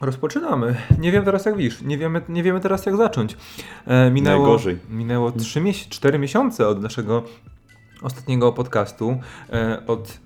Rozpoczynamy. Nie wiem teraz jak widzisz, nie wiemy, nie wiemy teraz jak zacząć. E, minęło, Najgorzej. Minęło 3 mies- 4 miesiące od naszego ostatniego podcastu. E, od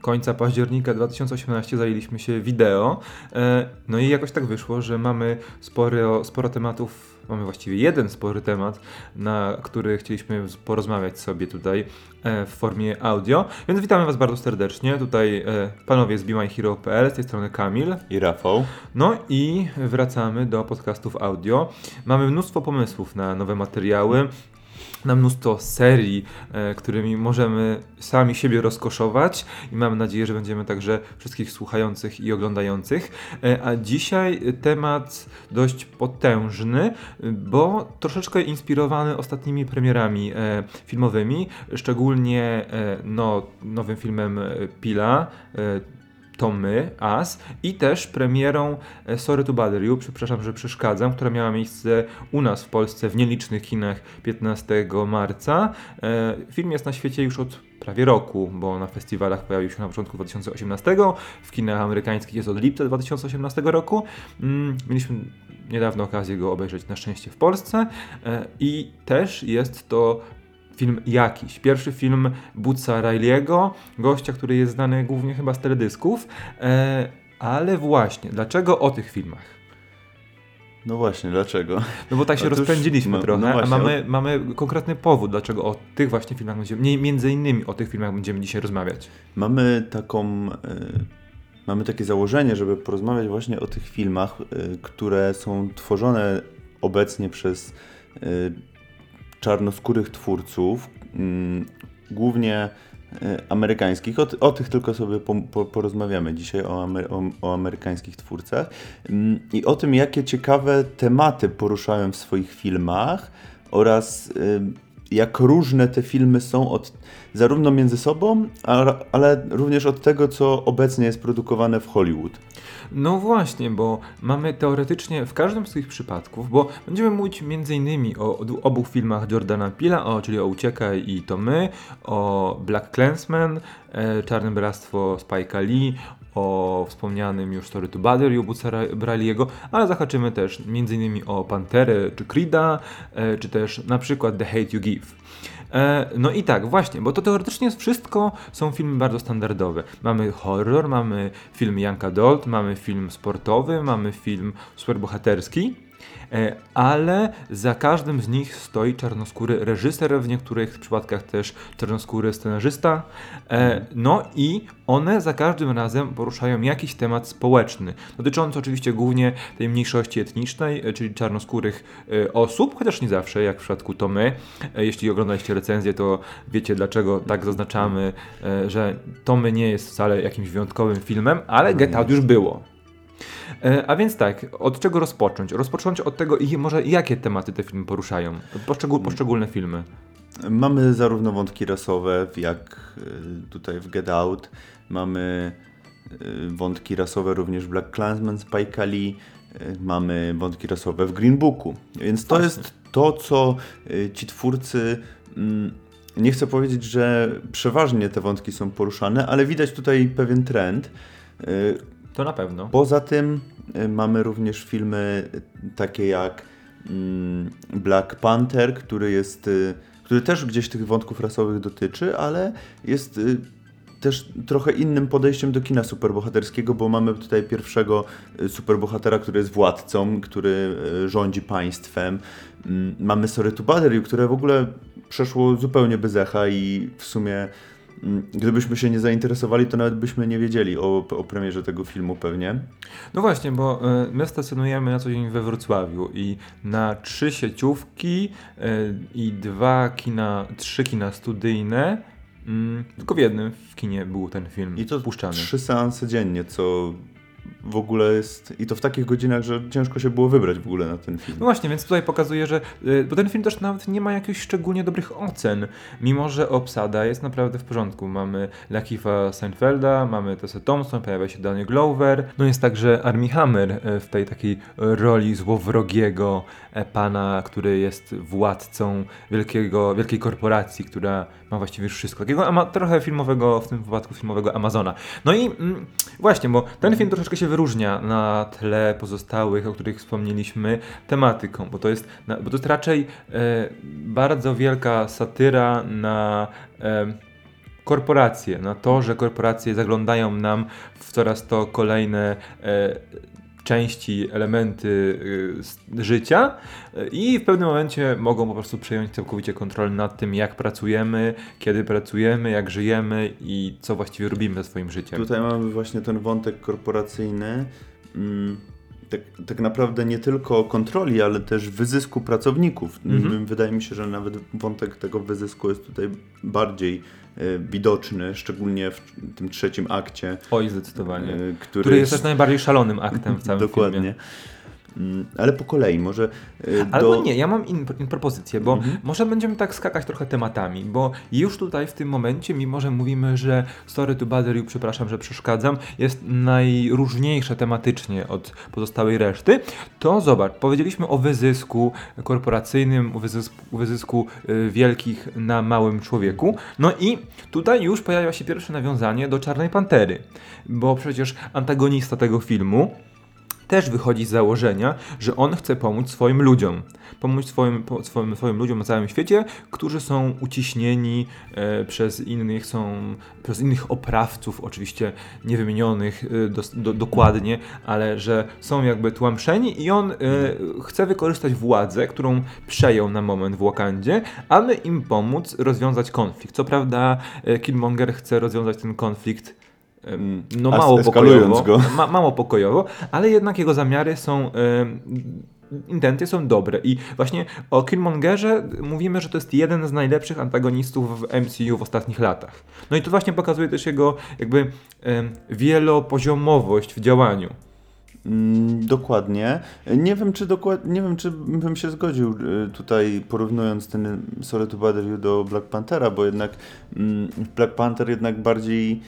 końca października 2018 zajęliśmy się wideo. E, no i jakoś tak wyszło, że mamy sporo, sporo tematów, mamy właściwie jeden spory temat, na który chcieliśmy porozmawiać sobie tutaj e, w formie audio. Więc witamy Was bardzo serdecznie. Tutaj e, panowie z BeMyHero.pl, z tej strony Kamil. I Rafał. No i wracamy do podcastów audio. Mamy mnóstwo pomysłów na nowe materiały, na mnóstwo serii, e, którymi możemy sami siebie rozkoszować i mam nadzieję, że będziemy także wszystkich słuchających i oglądających. E, a dzisiaj temat dość potężny, bo troszeczkę inspirowany ostatnimi premierami e, filmowymi, szczególnie no, nowym filmem Pila. To my, As i też premierą e, Sorry to Bother You, przepraszam, że przeszkadzam, która miała miejsce u nas w Polsce w nielicznych kinach 15 marca. E, Film jest na świecie już od prawie roku, bo na festiwalach pojawił się na początku 2018, w kinach amerykańskich jest od lipca 2018 roku. Mm, Mieliśmy niedawno okazję go obejrzeć na szczęście w Polsce e, i też jest to film jakiś. Pierwszy film Bootsa Riley'ego, gościa, który jest znany głównie chyba z teledysków. E, ale właśnie, dlaczego o tych filmach? No właśnie, dlaczego? No bo tak się Otóż, rozpędziliśmy no- trochę, no właśnie, a mamy, mamy konkretny powód, dlaczego o tych właśnie filmach będziemy, nie, między innymi o tych filmach będziemy dzisiaj rozmawiać. Mamy taką. y, mamy takie założenie, żeby porozmawiać właśnie o tych filmach, y, które są tworzone obecnie przez y, czarnoskórych twórców, mm, głównie y, amerykańskich. O, o tych tylko sobie po, po, porozmawiamy dzisiaj, o, o, o amerykańskich twórcach Mm, i o tym, jakie ciekawe tematy poruszają w swoich filmach oraz jak różne te filmy są od, zarówno między sobą, a, ale również od tego, co obecnie jest produkowane w Hollywood. No właśnie, bo mamy teoretycznie w każdym z tych przypadków, bo będziemy mówić m.in. o o obu filmach Jordana Pila, o, czyli o Uciekaj i to my, o Black Clansman, e, Czarne Bractwo Spike'a Lee, o wspomnianym już Story to You Boots'a Riley'ego, ale zahaczymy też m.in. o Panterę czy Creed'a, e, czy też na przykład The Hate You Give. E, No i tak, właśnie, bo to teoretycznie wszystko są filmy bardzo standardowe. Mamy horror, mamy film Young Adult, mamy film sportowy, mamy film superbohaterski, ale za każdym z nich stoi czarnoskóry reżyser, w niektórych przypadkach też czarnoskóry scenarzysta. E, No i one za każdym razem poruszają jakiś temat społeczny, dotyczący oczywiście głównie tej mniejszości etnicznej, e, czyli czarnoskórych e, osób, chociaż nie zawsze, jak w przypadku to my. E, Jeśli oglądaliście recenzję, to wiecie dlaczego tak zaznaczamy, e, że to my nie jest wcale jakimś wyjątkowym filmem, ale Get Out już było. E, A więc tak, od czego rozpocząć? Rozpocząć od tego, i może jakie tematy te filmy poruszają? Poszczegól, poszczególne filmy. Mamy zarówno wątki rasowe, jak y, tutaj w Get Out, mamy y, wątki rasowe również w Black Klansman Spike Lee, mamy wątki rasowe w Green Booku. Więc to Właśnie. jest to, co ci twórcy. mm, Nie chcę powiedzieć, że przeważnie te wątki są poruszane, ale widać tutaj pewien trend. To na pewno. Poza tym y, mamy również filmy y, takie jak mm, Black Panther, który jest, y, który też gdzieś tych wątków rasowych dotyczy, ale jest też trochę innym podejściem do kina superbohaterskiego, bo mamy tutaj pierwszego superbohatera, który jest władcą, który rządzi państwem. Mm, Mamy Sorry to Bother You, które w ogóle przeszło zupełnie bez echa i w sumie gdybyśmy się nie zainteresowali, to nawet byśmy nie wiedzieli o, o premierze tego filmu pewnie. No właśnie, bo e, my stacjonujemy na co dzień we Wrocławiu i na trzy sieciówki e, i dwa kina, trzy kina studyjne, mm, tylko w jednym w kinie był ten film I to puszczany. trzy seanse dziennie, co w ogóle jest... I to w takich godzinach, że ciężko się było wybrać w ogóle na ten film. No właśnie, więc tutaj pokazuje, że y, bo ten film też nawet nie ma jakichś szczególnie dobrych ocen, mimo że obsada jest naprawdę w porządku. Mamy Lakeitha Seinfelda, mamy Tessa Thompson, pojawia się Danny Glover, no jest także Armie Hammer y, w tej takiej roli złowrogiego e, pana, który jest władcą wielkiego, wielkiej korporacji, która ma właściwie już wszystko. Takiego ama- trochę filmowego, w tym wypadku filmowego Amazona. No i mm, właśnie, bo ten film troszeczkę się wyróżnia na tle pozostałych, o których wspomnieliśmy, tematyką, bo to jest, bo to jest raczej e, bardzo wielka satyra na e, korporacje, na to, że korporacje zaglądają nam w coraz to kolejne e, części, elementy y, życia y, i w pewnym momencie mogą po prostu przejąć całkowicie kontrolę nad tym, jak pracujemy, kiedy pracujemy, jak żyjemy i co właściwie robimy ze swoim życiem. Tutaj mamy właśnie ten wątek korporacyjny. Mm, tak, tak naprawdę nie tylko kontroli, ale też wyzysku pracowników. Mhm. Wydaje mi się, że nawet wątek tego wyzysku jest tutaj bardziej E, widoczny, szczególnie w tym trzecim akcie. Oj, zdecydowanie. E, który, który jest też najbardziej szalonym aktem w całym Dokładnie. filmie. Mm, ale po kolei, może. E, do... Albo nie, ja mam in, in propozycję, bo mhm. może będziemy tak skakać trochę tematami, bo już tutaj w tym momencie, mimo że mówimy, że Story to Bother You, przepraszam, że przeszkadzam, jest najróżniejsze tematycznie od pozostałej reszty, to zobacz, powiedzieliśmy o wyzysku korporacyjnym, o wyzysku, wyzysku y, wielkich na małym człowieku, no i tutaj już pojawia się pierwsze nawiązanie do Czarnej Pantery, bo przecież antagonista tego filmu też wychodzi z założenia, że on chce pomóc swoim ludziom. Pomóc swoim, swoim, swoim ludziom na całym świecie, którzy są uciśnieni e, przez innych, są przez innych oprawców, oczywiście niewymienionych e, do, do, dokładnie, ale że są jakby tłamszeni i on e, chce wykorzystać władzę, którą przejął na moment w Wakandzie, aby im pomóc rozwiązać konflikt. Co prawda e, Killmonger chce rozwiązać ten konflikt no mało pokojowo, go. Ma, mało pokojowo, ale jednak jego zamiary są intencje są dobre i właśnie o Killmongerze mówimy, że to jest jeden z najlepszych antagonistów w MCU w ostatnich latach. No i to właśnie pokazuje też jego jakby wielopoziomowość w działaniu. Mm, dokładnie. Nie wiem, czy dokład... nie wiem, czy bym się zgodził y, tutaj porównując ten Sorry to Bother do Black Panthera, bo jednak mm, Black Panther jednak bardziej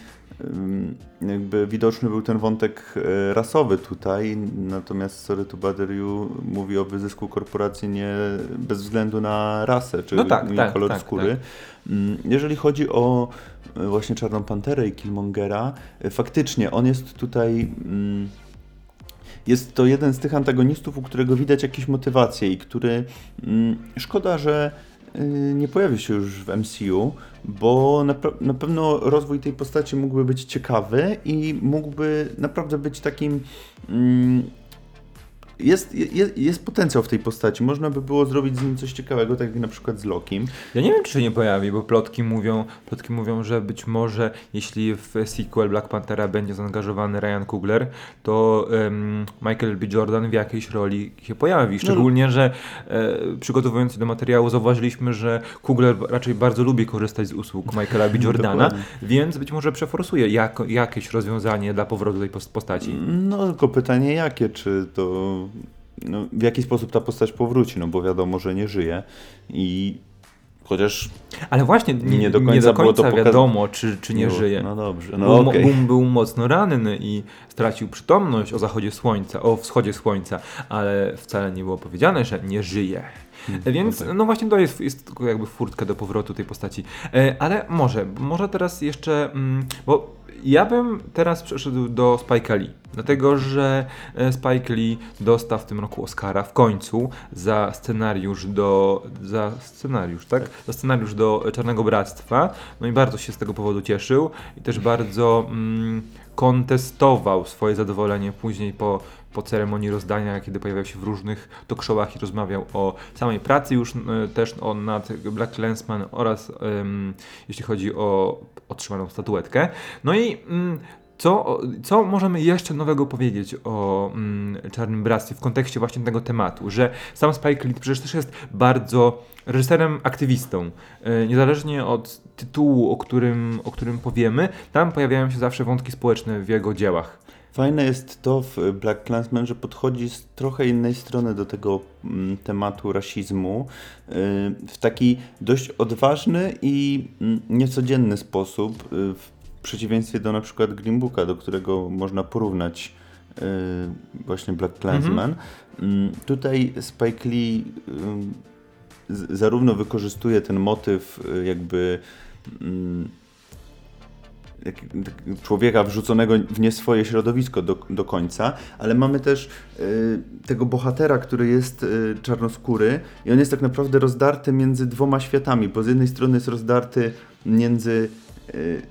jakby widoczny był ten wątek e, rasowy tutaj, natomiast Sorry to Bother You mówi o wyzysku korporacji nie bez względu na rasę czy no tak, tak, kolor tak, skóry. Tak. Jeżeli chodzi o e, właśnie Czarną Panterę i Killmongera, e, faktycznie on jest tutaj jest to jeden z tych antagonistów, u którego widać jakieś motywacje i który szkoda, że nie pojawi się już w MCU, bo na, na, pewno rozwój tej postaci mógłby być ciekawy i mógłby naprawdę być takim mm, jest, jest, jest potencjał w tej postaci. Można by było zrobić z nim coś ciekawego, tak jak na przykład z Lokim. Ja nie wiem, czy się nie pojawi, bo plotki mówią, plotki mówią, że być może jeśli w sequel Black Panthera będzie zaangażowany Ryan Coogler, to um, Michael B. Jordan w jakiejś roli się pojawi. Szczególnie, no. że e, przygotowując się do materiału zauważyliśmy, że Coogler raczej bardzo lubi korzystać z usług Michaela B. Jordana, więc być może przeforsuje jak, jakieś rozwiązanie dla powrotu tej postaci. No tylko pytanie jakie, czy to no, w jaki sposób ta postać powróci, no bo wiadomo, że nie żyje i chociaż ale właśnie nie, nie do końca, nie do końca było to wiadomo, czy, czy nie żyje. No dobrze, no był, okay. był, był mocno ranny i stracił przytomność o zachodzie słońca, o wschodzie słońca, ale wcale nie było powiedziane, że nie żyje. Hmm, Więc no, właśnie to jest, jest jakby furtka do powrotu tej postaci. E, ale może, może teraz jeszcze, mm, bo ja bym teraz przeszedł do Spike Lee, dlatego że e, Spike Lee dostał w tym roku Oscara w końcu za scenariusz do za scenariusz, tak? Za scenariusz do Czarnego Bractwa. No i bardzo się z tego powodu cieszył i też bardzo mm, kontestował swoje zadowolenie później po po ceremonii rozdania, kiedy pojawiał się w różnych talk showach i rozmawiał o samej pracy już y, też o, nad Black Lensman oraz um, jeśli chodzi o otrzymaną statuetkę. No i um, co, co możemy jeszcze nowego powiedzieć o mm, Czarnym Bractwie w kontekście właśnie tego tematu, że sam Spike Lee przecież też jest bardzo reżyserem aktywistą. Yy, niezależnie od tytułu, o którym, o którym powiemy, tam pojawiają się zawsze wątki społeczne w jego dziełach. Fajne jest to w Black Clansman, że podchodzi z trochę innej strony do tego mm, tematu rasizmu y, w taki dość odważny i mm, niecodzienny sposób, y, w przeciwieństwie do na przykład Green Booka, do którego można porównać y, właśnie Black Clansman. Mhm. Tutaj Spike Lee zarówno wykorzystuje ten motyw jakby jak, człowieka wrzuconego w nie swoje środowisko do, do końca, ale mamy też y, tego bohatera, który jest y, czarnoskóry i on jest tak naprawdę rozdarty między dwoma światami, bo z jednej strony jest rozdarty między y,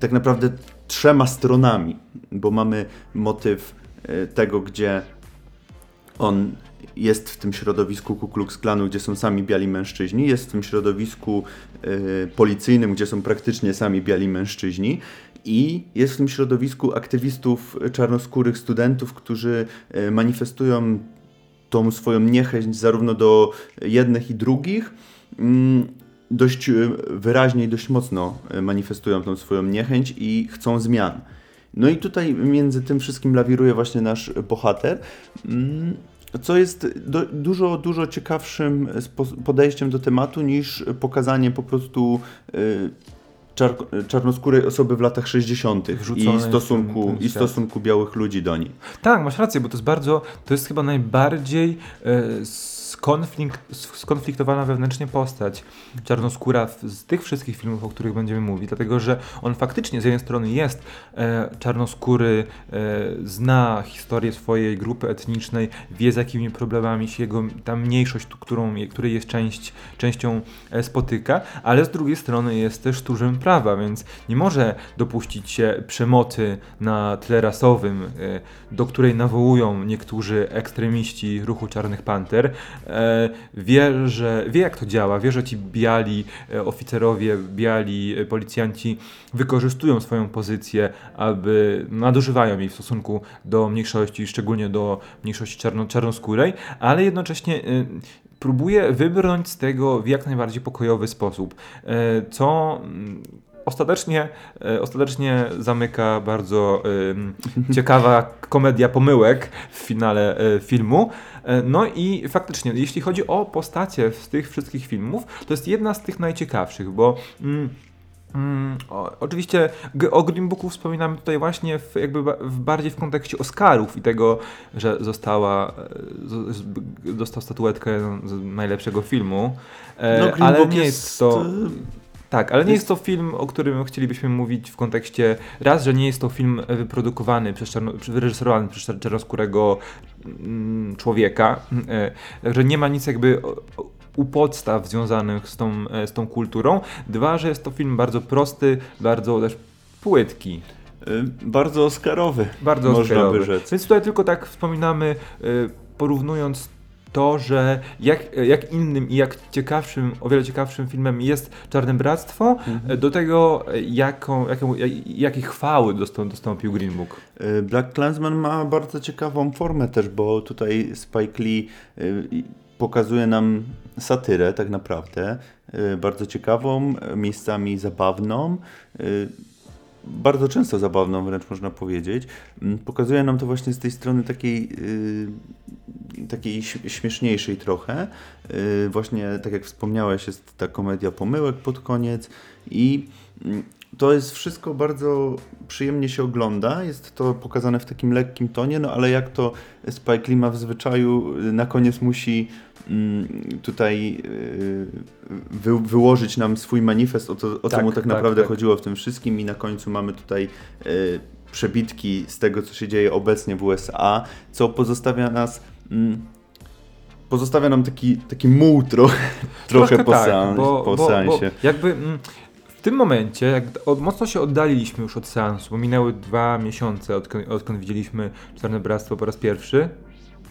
tak naprawdę trzema stronami, bo mamy motyw y, tego, gdzie on jest w tym środowisku Ku Klux Klanu, gdzie są sami biali mężczyźni, jest w tym środowisku y, policyjnym, gdzie są praktycznie sami biali mężczyźni i jest w tym środowisku aktywistów czarnoskórych studentów, którzy y, manifestują tą swoją niechęć zarówno do jednych i drugich. Mm, dość y, wyraźnie i dość mocno manifestują tą swoją niechęć i chcą zmian. No i tutaj między tym wszystkim lawiruje właśnie nasz bohater. Co jest do, dużo, dużo ciekawszym podejściem do tematu niż pokazanie po prostu y, czar, czarnoskórej osoby w latach 60. i stosunku, i stosunku białych ludzi do niej. Tak, masz rację, bo to jest bardzo, to jest chyba najbardziej y, skonflikt, skonfliktowana wewnętrznie postać czarnoskóra z tych wszystkich filmów, o których będziemy mówić, dlatego że on faktycznie z jednej strony jest e, czarnoskóry, e, zna historię swojej grupy etnicznej, wie z jakimi problemami się jego ta mniejszość, którą, której jest część, częścią e, spotyka, ale z drugiej strony jest też tchórzem prawa, więc nie może dopuścić się przemocy na tle rasowym, e, do której nawołują niektórzy ekstremiści ruchu Czarnych Panter, E, wie, że, wie jak to działa, wie, że ci biali e, oficerowie, biali e, policjanci wykorzystują swoją pozycję, aby nadużywają jej w stosunku do mniejszości, szczególnie do mniejszości czarno, czarnoskórej, ale jednocześnie próbuje wybrnąć z tego w jak najbardziej pokojowy sposób, co mm, ostatecznie, ostatecznie zamyka bardzo ciekawa komedia pomyłek w finale filmu. E, no i faktycznie, jeśli chodzi o postacie z tych wszystkich filmów, to jest jedna z tych najciekawszych, bo. Mm, Mm, o, oczywiście o Green Booku wspominamy tutaj właśnie w, jakby w bardziej w kontekście Oscarów i tego, że została, e, z, dostał statuetkę najlepszego filmu, e, no, ale nie jest to... Tak, ale nie jest to film, o którym chcielibyśmy mówić w kontekście raz, że nie jest to film wyprodukowany przez czarno, wyreżyserowany przez czarnoskórego mm, człowieka, e, że nie ma nic jakby u podstaw związanych z tą, e, z tą kulturą. Dwa, że jest to film bardzo prosty, bardzo też płytki. E, bardzo oscarowy. Bardzo można oscarowy. by rzec. Więc tutaj tylko tak wspominamy, porównując to, że jak, jak innym i jak ciekawszym, o wiele ciekawszym filmem jest Czarne Bractwo, mhm. do tego jaką, jaką, jakiej chwały dostą, dostąpił Green Book. Y, Black Clansman ma bardzo ciekawą formę też, bo tutaj Spike Lee y, pokazuje nam satyrę tak naprawdę, y, bardzo ciekawą, miejscami zabawną bardzo często zabawną, wręcz można powiedzieć. Mm, pokazuje nam to właśnie z tej strony takiej, yy, takiej śmieszniejszej trochę. Yy, właśnie, tak jak wspomniałeś, jest ta komedia pomyłek pod koniec i yy, to jest wszystko bardzo przyjemnie się ogląda. Jest to pokazane w takim lekkim tonie, no ale jak to Spike Lee ma w zwyczaju, na koniec musi mm, tutaj y, wy, wyłożyć nam swój manifest o, to, o tak, co mu tak, tak naprawdę tak. chodziło w tym wszystkim i na końcu mamy tutaj y, przebitki z tego, co się dzieje obecnie w USA, co pozostawia nas mm, pozostawia nam taki, taki muł trochę, trochę po, tak, seans, bo, po bo. Bo jakby mm, tym momencie, jak od, mocno się oddaliliśmy już od seansu, bo minęły dwa miesiące, odkąd, odkąd widzieliśmy Czarne Bractwo po raz pierwszy.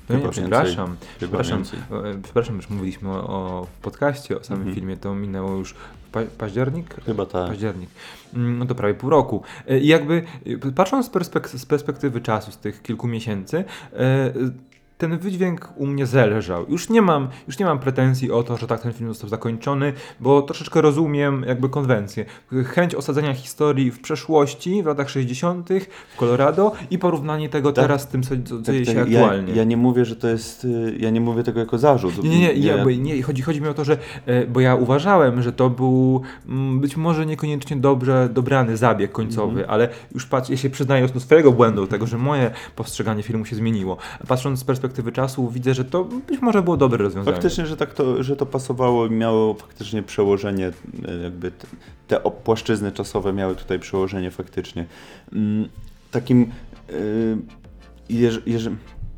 No nie, przepraszam, przepraszam, e, przepraszam, już mówiliśmy o, o podcaście, o samym mhm. filmie, to minęło już pa, październik? Chyba tak. Październik. Mm, no to prawie pół roku. E, I jakby e, patrząc z, perspek z perspektywy czasu, z tych kilku miesięcy, ten wydźwięk u mnie zależał. Już nie mam, już nie mam pretensji o to, że tak ten film został zakończony, bo troszeczkę rozumiem jakby konwencję. Chęć osadzenia historii w przeszłości, w latach 60., w Colorado i porównanie tego tak, teraz z tym, co, tak, dzieje tak, się aktualnie. Ja, ja, nie mówię, że to jest, y, ja nie mówię tego jako zarzut. Nie, nie, nie, ja, nie chodzi, chodzi mi o to, że, e, bo ja uważałem, że to był mm, być może niekoniecznie dobrze dobrany zabieg końcowy, mm. ale już patrz, ja się przyznaję do swojego błędu, tego, że moje postrzeganie filmu się zmieniło. Patrząc z perspektywy perspektywy czasu widzę, że to być może było dobre rozwiązanie. Faktycznie, że tak to, że to pasowało i miało faktycznie przełożenie, e, jakby te, płaszczyzny czasowe miały tutaj przełożenie faktycznie. Mm, Takim, y, jeż, jeż,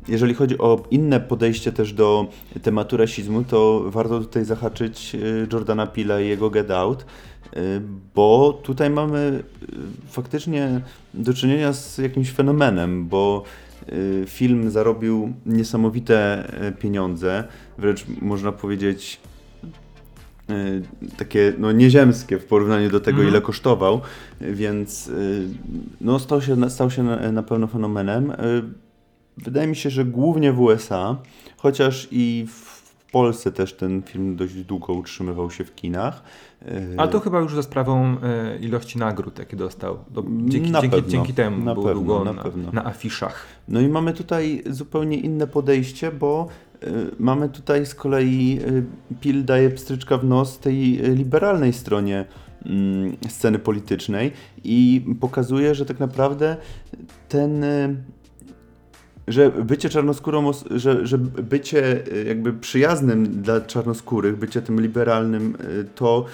jeżeli chodzi o inne podejście też do tematu rasizmu, to warto tutaj zahaczyć y, Jordana Pila i jego Get Out, bo tutaj mamy faktycznie do czynienia z jakimś fenomenem, bo film zarobił niesamowite y, pieniądze, wręcz można powiedzieć y, takie no, nieziemskie w porównaniu do tego, Mhm. ile kosztował, więc y, no, stał się, stał się na, na pewno fenomenem. Y, Wydaje mi się, że głównie w USA, chociaż i w Polsce też ten film dość długo utrzymywał się w kinach. Y, A to chyba już za sprawą e, ilości nagród, jakie dostał. Do, dzięki, Na dzięki, pewno, dzięki temu na był pewno, długo na na, pewno. na afiszach. No i mamy tutaj zupełnie inne podejście, bo y, mamy tutaj z kolei y, Pil daje pstryczka w nos tej liberalnej stronie mm, sceny politycznej i pokazuje, że tak naprawdę ten że bycie czarnoskórą, os- że, że bycie jakby przyjaznym dla czarnoskórych, bycie tym liberalnym, to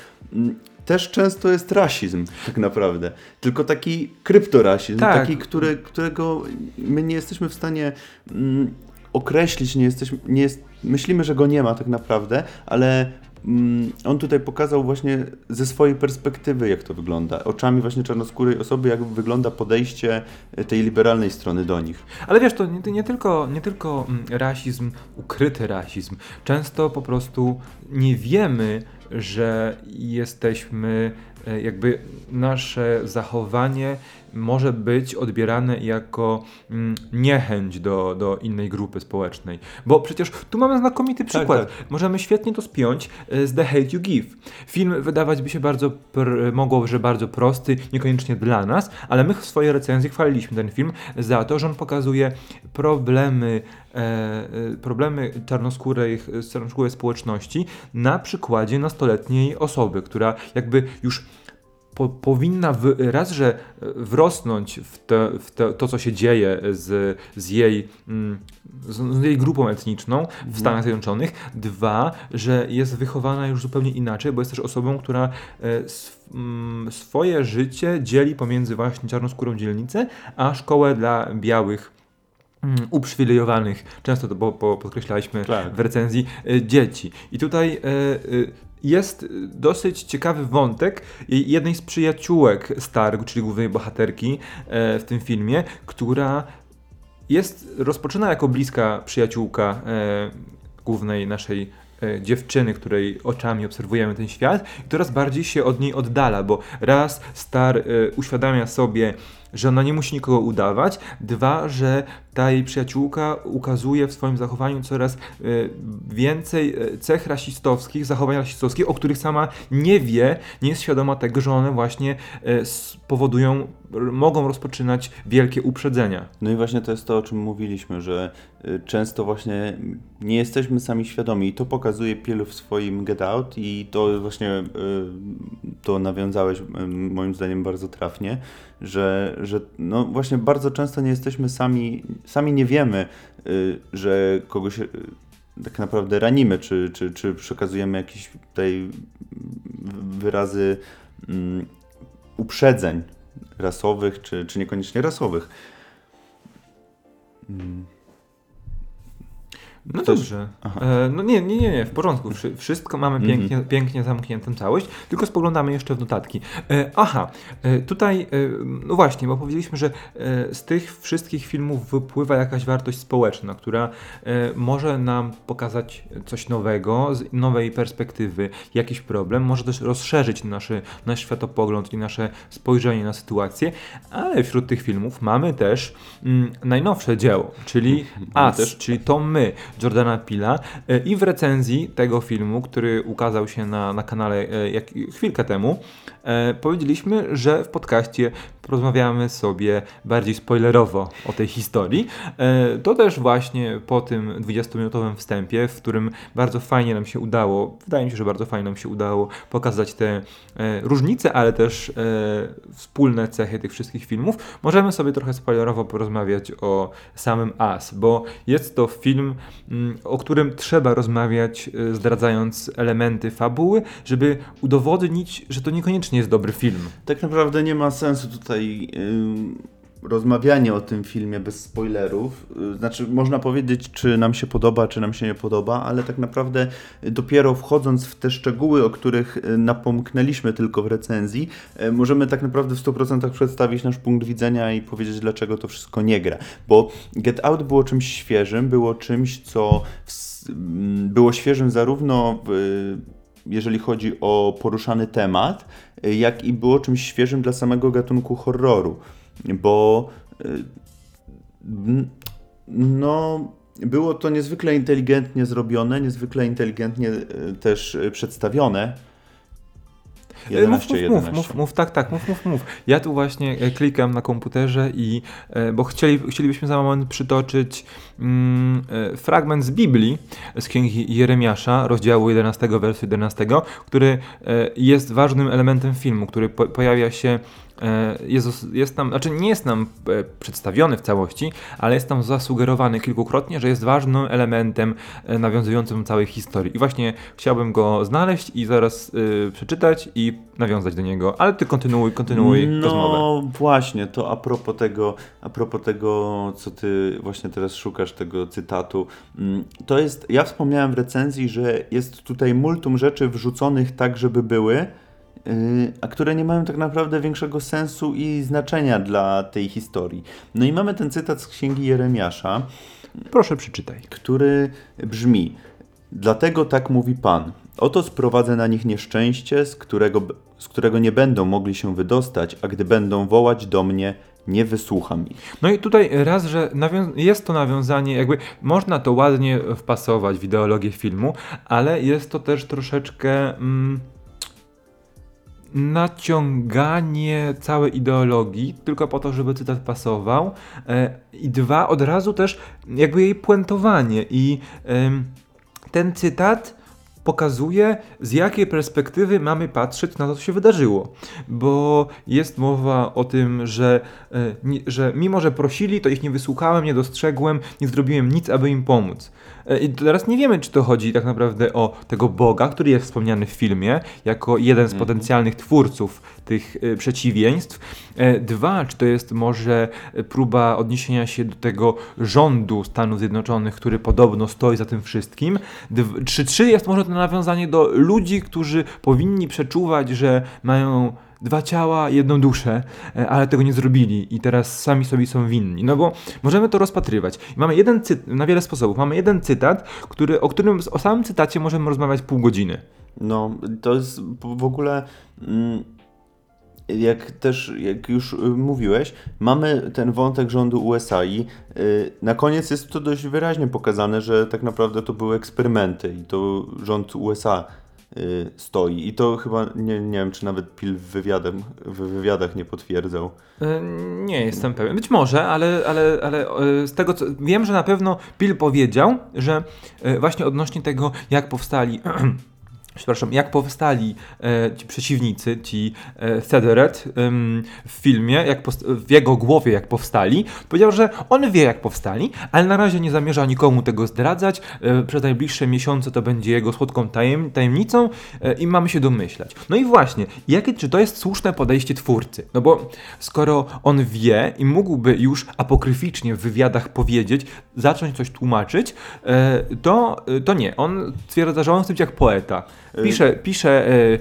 też często jest rasizm, tak naprawdę. Tylko taki kryptorasizm, Tak. taki, który, którego my nie jesteśmy w stanie mm, określić, nie jesteśmy, nie jest, myślimy, że go nie ma tak naprawdę, ale mm, on tutaj pokazał właśnie ze swojej perspektywy, jak to wygląda. Oczami właśnie czarnoskórej osoby, jak wygląda podejście y, tej liberalnej strony do nich. Ale wiesz, to nie, nie tylko, nie tylko mm, rasizm, ukryty rasizm. Często po prostu nie wiemy, że jesteśmy, jakby nasze zachowanie może być odbierane jako mm, niechęć do, do innej grupy społecznej. Bo przecież tu mamy znakomity przykład. Możemy świetnie to spiąć e, z The Hate You Give. Film wydawać by się bardzo, pr, mogło, że bardzo prosty, niekoniecznie dla nas, ale my w swojej recenzji chwaliliśmy ten film za to, że on pokazuje problemy, e, e, problemy czarnoskórej, czarnoskórej społeczności na przykładzie nastoletniej osoby, która jakby już po, powinna w, raz, że e, wrosnąć w, te, w te, to, co się dzieje z, z, jej, mm, z, jej grupą etniczną w Stanach Zjednoczonych. Dwa, że jest wychowana już zupełnie inaczej, bo jest też osobą, która e, mm, swoje życie dzieli pomiędzy właśnie czarnoskórą dzielnicę, a szkołę dla białych mm, uprzywilejowanych, często to bo, bo podkreślaliśmy Tak. w recenzji, e, dzieci. I tutaj jest dosyć ciekawy wątek jednej z przyjaciółek Stark, czyli głównej bohaterki e, w tym filmie, która jest, rozpoczyna jako bliska przyjaciółka e, głównej naszej e, dziewczyny, której oczami obserwujemy ten świat, i coraz bardziej się od niej oddala, bo raz Star uświadamia sobie, że ona nie musi nikogo udawać, dwa, że ta jej przyjaciółka ukazuje w swoim zachowaniu coraz e, więcej e, cech rasistowskich, zachowań rasistowskich, o których sama nie wie, nie jest świadoma tego, że one właśnie e, spowodują, r- mogą rozpoczynać wielkie uprzedzenia. No i właśnie to jest to, o czym mówiliśmy, że często właśnie nie jesteśmy sami świadomi. I to pokazuje Piel w swoim Get Out i to właśnie to nawiązałeś moim zdaniem bardzo trafnie, że, że no właśnie bardzo często nie jesteśmy sami, sami nie wiemy, y, że kogoś y, tak naprawdę ranimy, czy, czy, czy przekazujemy jakieś tutaj wyrazy mm, uprzedzeń rasowych, czy, czy niekoniecznie rasowych. Mm. No Coś- dobrze. E, no nie, nie, nie, nie, w porządku. Wszy, wszystko mamy Mhm. pięknie, pięknie zamkniętą całość, tylko spoglądamy jeszcze w notatki. E, aha, e, tutaj, e, no właśnie, bo powiedzieliśmy, że e, z tych wszystkich filmów wypływa jakaś wartość społeczna, która e, może nam pokazać coś nowego, z nowej perspektywy, jakiś problem, może też rozszerzyć naszy, nasz światopogląd i nasze spojrzenie na sytuację, ale wśród tych filmów mamy też mm, najnowsze dzieło, czyli też- czyli to my. Jordana Pila e, i w recenzji tego filmu, który ukazał się na, na kanale e, jak, chwilkę temu, e, powiedzieliśmy, że w podcaście porozmawiamy sobie bardziej spoilerowo o tej historii. To też właśnie po tym 20-minutowym wstępie, w którym bardzo fajnie nam się udało, wydaje mi się, że bardzo fajnie nam się udało pokazać te różnice, ale też wspólne cechy tych wszystkich filmów, możemy sobie trochę spoilerowo porozmawiać o samym As, bo jest to film, o którym trzeba rozmawiać, e, zdradzając elementy fabuły, żeby udowodnić, że to niekoniecznie jest dobry film. Tak naprawdę nie ma sensu tutaj yy, rozmawianie o tym filmie bez spoilerów. Yy, Znaczy, można powiedzieć, czy nam się podoba, czy nam się nie podoba, ale tak naprawdę yy, dopiero wchodząc w te szczegóły, o których yy, napomknęliśmy tylko w recenzji, możemy tak naprawdę w 100% przedstawić nasz punkt widzenia i powiedzieć, dlaczego to wszystko nie gra. Bo Get Out było czymś świeżym, było czymś, co mm, było świeżym zarówno w, jeżeli chodzi o poruszany temat, y, jak i było czymś świeżym dla samego gatunku horroru, bo y, no, było to niezwykle inteligentnie zrobione, niezwykle inteligentnie y, też y, przedstawione. E, Mów, 11, mów, mów, 11. mów, mów, tak, tak, mów, mów, mów. Ja tu właśnie e, klikam na komputerze i, e, bo chcieli, chcielibyśmy za moment przytoczyć mm, e, fragment z Biblii, z Księgi Jeremiasza, rozdziału 11, wersu 11, który jest ważnym elementem filmu, który po, pojawia się Jezus jest tam, znaczy nie jest nam e, przedstawiony w całości, ale jest tam zasugerowany kilkukrotnie, że jest ważnym elementem e, nawiązującym całej historii. I właśnie chciałbym go znaleźć i zaraz e, przeczytać i nawiązać do niego, ale ty kontynuuj, kontynuuj no, rozmowę. właśnie, to a propos tego, a propos tego, co ty właśnie teraz szukasz, tego cytatu, mm, to jest, ja wspomniałem w recenzji, że jest tutaj multum rzeczy wrzuconych tak, żeby były, a które nie mają tak naprawdę większego sensu i znaczenia dla tej historii. No i mamy ten cytat z księgi Jeremiasza, Proszę przeczytaj. który brzmi: Dlatego tak mówi Pan. Oto sprowadzę na nich nieszczęście, z którego, z którego nie będą mogli się wydostać, a gdy będą wołać do mnie, nie wysłucham ich. No i tutaj raz, że jest to nawiązanie, jakby można to ładnie wpasować w ideologię filmu, ale jest to też troszeczkę mm, naciąganie całej ideologii tylko po to, żeby cytat pasował. E, I dwa, od razu też jakby jej puentowanie i ten cytat pokazuje, z jakiej perspektywy mamy patrzeć na to, co się wydarzyło. Bo jest mowa o tym, że, e, że mimo, że prosili, to ich nie wysłuchałem, nie dostrzegłem, nie zrobiłem nic, aby im pomóc. E, I teraz nie wiemy, czy to chodzi tak naprawdę o tego Boga, który jest wspomniany w filmie, jako jeden z potencjalnych twórców tych e, przeciwieństw. E, Dwa, czy to jest może próba odniesienia się do tego rządu Stanów Zjednoczonych, który podobno stoi za tym wszystkim. Dw- Trzy, trzy jest może to nawiązanie do ludzi, którzy powinni przeczuwać, że mają dwa ciała, jedną duszę, e, ale tego nie zrobili i teraz sami sobie są winni. No bo możemy to rozpatrywać. Mamy jeden cytat, na wiele sposobów. Mamy jeden cytat, który, o którym o samym cytacie możemy rozmawiać pół godziny. No, to jest w ogóle. mm, Jak też, jak już y, mówiłeś, mamy ten wątek rządu USA i y, na koniec jest to dość wyraźnie pokazane, że tak naprawdę to były eksperymenty i to rząd USA stoi. I to chyba, nie, nie wiem, czy nawet Pil w, wywiadem, w wywiadach nie potwierdzał. E, Nie jestem pewien. Być może, ale, ale, ale e, z tego co wiem, że na pewno Bill powiedział, że właśnie odnośnie tego, jak powstali. Przepraszam, jak powstali e, ci przeciwnicy, ci e, Federet em, w filmie, jak w jego głowie jak powstali, powiedział, że on wie jak powstali, ale na razie nie zamierza nikomu tego zdradzać. E, przez najbliższe miesiące to będzie jego słodką tajem, tajemnicą e, i mamy się domyślać. No i właśnie, jakie, czy to jest słuszne podejście twórcy? No bo skoro on wie i mógłby już apokryficznie w wywiadach powiedzieć, zacząć coś tłumaczyć, e, to, to nie. On twierdza, że on chce być jak poeta. Pisze, pisze e, e,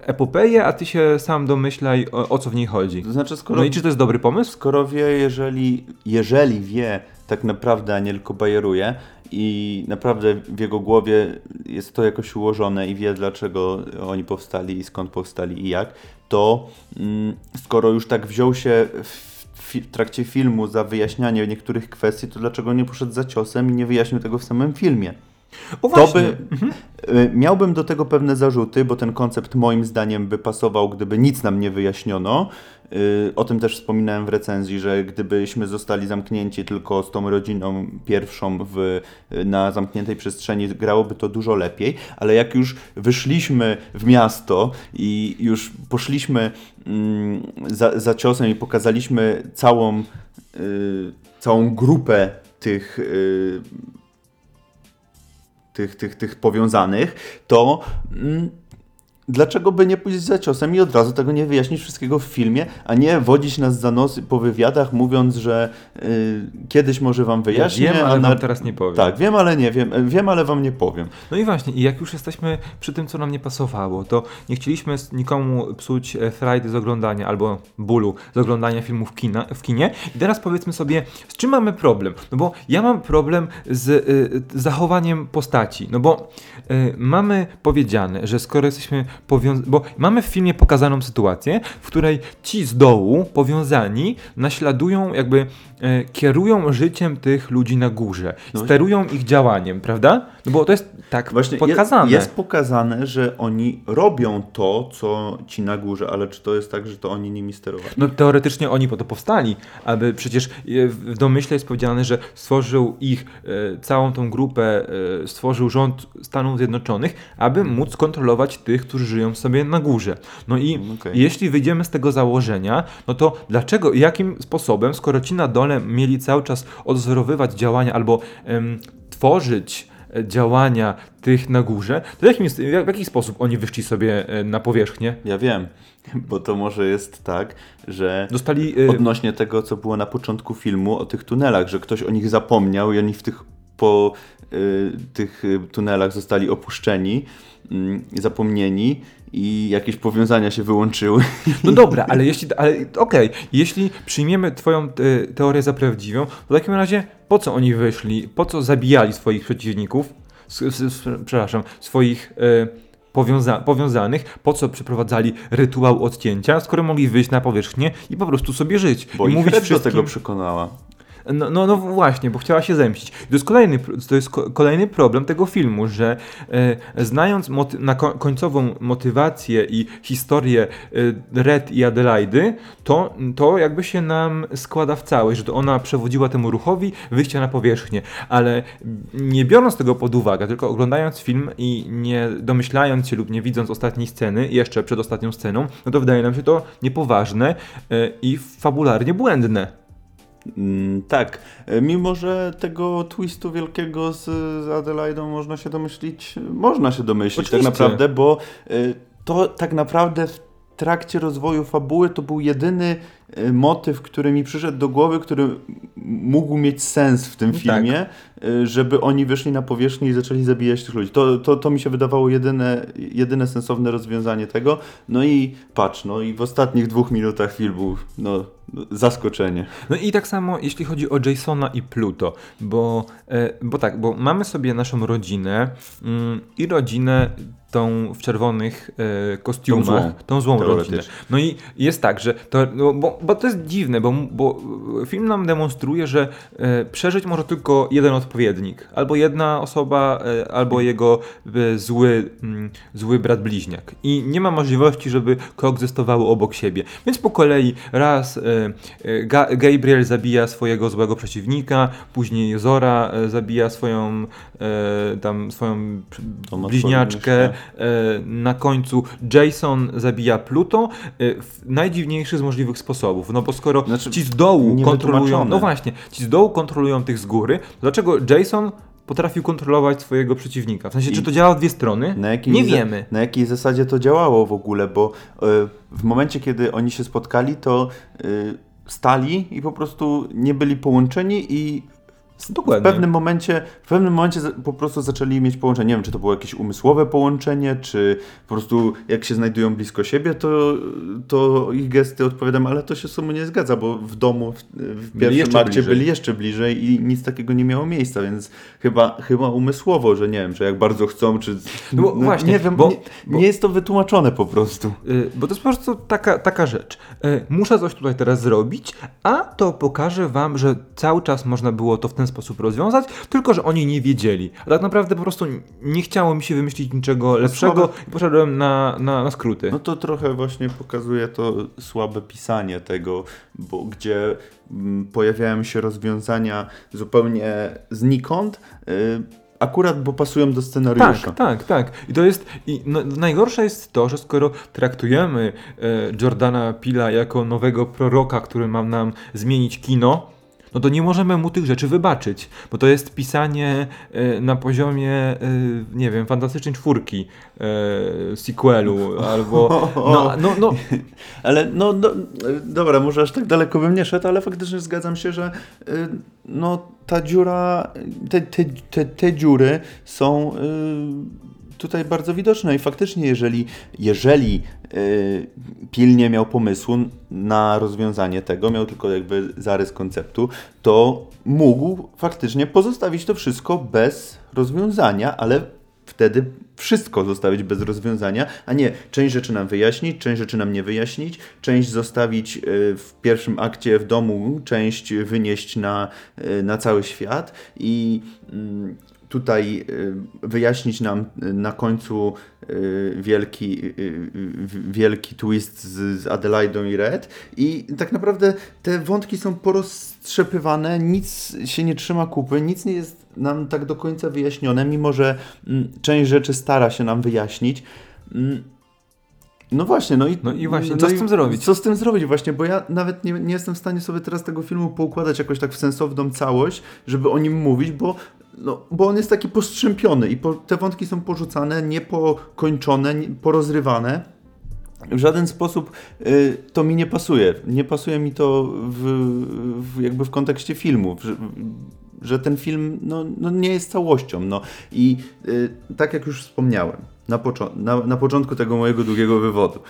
epopeję, a ty się sam domyślaj, o, o co w niej chodzi. To znaczy, skoro No i czy to jest dobry pomysł? Skoro wie, jeżeli, jeżeli wie tak naprawdę, a nie tylko bajeruje i naprawdę w jego głowie jest to jakoś ułożone i wie dlaczego oni powstali i skąd powstali i jak, to mm, skoro już tak wziął się w trakcie filmu za wyjaśnianie niektórych kwestii, to dlaczego nie poszedł za ciosem i nie wyjaśnił tego w samym filmie? O To właśnie. by, y, miałbym do tego pewne zarzuty, bo ten koncept moim zdaniem by pasował, gdyby nic nam nie wyjaśniono. Y, O tym też wspominałem w recenzji, że gdybyśmy zostali zamknięci tylko z tą rodziną pierwszą w, na zamkniętej przestrzeni, grałoby to dużo lepiej, ale jak już wyszliśmy w miasto i już poszliśmy mm, za, za ciosem i pokazaliśmy całą, y, całą grupę tych y, tych, tych, tych powiązanych, to mm, dlaczego by nie pójść za ciosem i od razu tego nie wyjaśnić wszystkiego w filmie, a nie wodzić nas za nos po wywiadach, mówiąc, że y, kiedyś może wam Ja wyjaśnię, wiem, a ale na... wam teraz nie powiem. Tak, wiem, ale nie wiem, wiem, ale wam nie powiem. No i właśnie, i jak już jesteśmy przy tym, co nam nie pasowało, to nie chcieliśmy nikomu psuć e, frajdy z oglądania albo bólu z oglądania filmów kina, w kinie. I teraz powiedzmy sobie, z czym mamy problem? No bo ja mam problem z y, zachowaniem postaci. No bo y, mamy powiedziane, że skoro jesteśmy powiązani, bo mamy w filmie pokazaną sytuację, w której ci z dołu powiązani naśladują, jakby e, kierują życiem tych ludzi na górze, No. sterują ich działaniem, prawda? No bo to jest tak Właśnie pokazane. Jest, jest pokazane, że oni robią to, co ci na górze, ale czy to jest tak, że to oni nimi sterowali? No teoretycznie oni po to powstali, aby przecież e, w domyśle jest powiedziane, że stworzył ich, e, całą tą grupę, e, stworzył rząd Stanów Zjednoczonych, aby móc kontrolować tych, którzy żyją sobie na górze. No i Okej. jeśli wyjdziemy z tego założenia, no to dlaczego, jakim sposobem, skoro ci na dole mieli cały czas odzorowywać działania albo em, tworzyć e, działania tych na górze, to jakim, jest- w jaki sposób oni wyszli sobie e, na powierzchnię? Ja wiem, bo to może jest tak, że Dostali e, odnośnie tego, co było na początku filmu o tych tunelach, że ktoś o nich zapomniał i oni w tych po tych y, tunelach zostali opuszczeni, mm, zapomnieni i jakieś powiązania się wyłączyły. No dobra, ale jeśli, ale okej, jeśli przyjmiemy twoją e, teorię za prawdziwą, to w takim razie po co oni wyszli, po co zabijali swoich przeciwników, przepraszam, swoich e, powiąza powiązanych, po co przeprowadzali rytuał odcięcia, skoro mogli wyjść na powierzchnię i po prostu sobie żyć Bo i mówić Red do wszystkim... tego przekonała. No, no, no właśnie, bo chciała się zemścić. To jest kolejny, to jest ko- kolejny problem tego filmu, że e, znając końcową motywację i historię e, Red i Adelaidy, to, to jakby się nam składa w całość, że to ona przewodziła temu ruchowi wyjścia na powierzchnię, ale nie biorąc tego pod uwagę, tylko oglądając film i nie domyślając się lub nie widząc ostatniej sceny, jeszcze przed ostatnią sceną, no to wydaje nam się to niepoważne e, i fabularnie błędne. Mm, tak, E, mimo że tego twistu wielkiego z, z Adelaidą można się domyślić, można się domyślić Oczywiście. tak naprawdę, bo y, to tak naprawdę w trakcie rozwoju fabuły to był jedyny y, motyw, który mi przyszedł do głowy, który mógł mieć sens w tym Tak. filmie, y, żeby oni wyszli na powierzchnię i zaczęli zabijać tych ludzi. To, to, to mi się wydawało jedyne, jedyne sensowne rozwiązanie tego. No i patrz, no i w ostatnich dwóch minutach filmu, no zaskoczenie. No i tak samo jeśli chodzi o Jasona i Pluto, bo, e, bo tak, bo mamy sobie naszą rodzinę mm, i rodzinę tą w czerwonych e, kostiumach, Tą złą, tą złą rodzinę. No i jest tak, że to, no, bo, bo to jest dziwne, bo, bo film nam demonstruje, że e, przeżyć może tylko jeden odpowiednik, albo jedna osoba, e, albo jego e, zły, mm, zły brat bliźniak. I nie ma możliwości, żeby koegzystowały obok siebie. Więc po kolei raz e, e, Ga Gabriel zabija swojego złego przeciwnika, później Zora zabija swoją tam swoją bliźniaczkę, na końcu Jason zabija Pluto e, w najdziwniejszy z możliwych sposobów. No bo skoro Znaczy, ci z dołu kontrolują, no właśnie, ci z dołu kontrolują tych z góry, dlaczego Jason potrafił kontrolować swojego przeciwnika? W sensie, I- czy to działa w dwie strony? Na jakiej Nie wiemy. Na jakiej zasadzie to działało w ogóle, bo y, w momencie, kiedy oni się spotkali, to stali i po prostu nie byli połączeni i W Dokładnie. pewnym momencie, w pewnym momencie po prostu zaczęli mieć połączenie. Nie wiem, czy to było jakieś umysłowe połączenie, czy po prostu jak się znajdują blisko siebie, to, to ich gesty odpowiadam, ale to się z sobą nie zgadza, bo w domu w, w pierwszym jeszcze akcie byli jeszcze bliżej i nic takiego nie miało miejsca, więc chyba, chyba umysłowo, że nie wiem, że jak bardzo chcą, czy... No bo właśnie, nie wiem, bo- nie, bo- nie jest to wytłumaczone po prostu. Y, Bo to jest po prostu taka, taka rzecz. Y, Muszę coś tutaj teraz zrobić, a to pokaże wam, że cały czas można było to w ten sposób rozwiązać, tylko że oni nie wiedzieli. A tak naprawdę po prostu nie chciało mi się wymyślić niczego lepszego słabe- i poszedłem na, na, na skróty. No to trochę właśnie pokazuje to słabe pisanie tego, bo gdzie mm, pojawiają się rozwiązania zupełnie znikąd, y, akurat bo pasują do scenariusza. Tak, tak, tak. I to jest. I no, najgorsze jest to, że skoro traktujemy e, Jordana Pila jako nowego proroka, który ma nam zmienić kino, no to nie możemy mu tych rzeczy wybaczyć, bo to jest pisanie e, na poziomie, e, nie wiem, fantastycznej czwórki, e, sequelu, albo. No, no, no, Ale no, no, y, dobra, może aż tak daleko bym nie szedł, ale faktycznie zgadzam się, że y, no, ta dziura, te, te, te, te dziury są y, tutaj bardzo widoczne. I faktycznie jeżeli, jeżeli y, pilnie miał pomysłu na rozwiązanie tego, miał tylko jakby zarys konceptu, to mógł faktycznie pozostawić to wszystko bez rozwiązania, ale wtedy wszystko zostawić bez rozwiązania, a nie część rzeczy nam wyjaśnić, część rzeczy nam nie wyjaśnić, część zostawić y, w pierwszym akcie w domu, część wynieść na, y, na cały świat i mm, tutaj y, wyjaśnić nam y, na końcu y, wielki, wielki twist z, z Adelaidą i Red i tak naprawdę te wątki są poroztrzepywane, nic się nie trzyma kupy, nic nie jest nam tak do końca wyjaśnione, mimo że mm, część rzeczy stara się nam wyjaśnić. Mm, No właśnie, no i, No i właśnie, co z tym zrobić? Co z tym zrobić właśnie, bo ja nawet nie, nie jestem w stanie sobie teraz tego filmu poukładać jakoś tak w sensowną całość, żeby o nim mówić, bo, no, bo on jest taki postrzępiony i po, te wątki są porzucane, niepokończone, nie, porozrywane. W żaden sposób y, to mi nie pasuje. Nie pasuje mi to w, w, jakby w kontekście filmu, że, ten film no, no nie jest całością. No. I y, tak jak już wspomniałem na, na, na początku tego mojego długiego wywodu,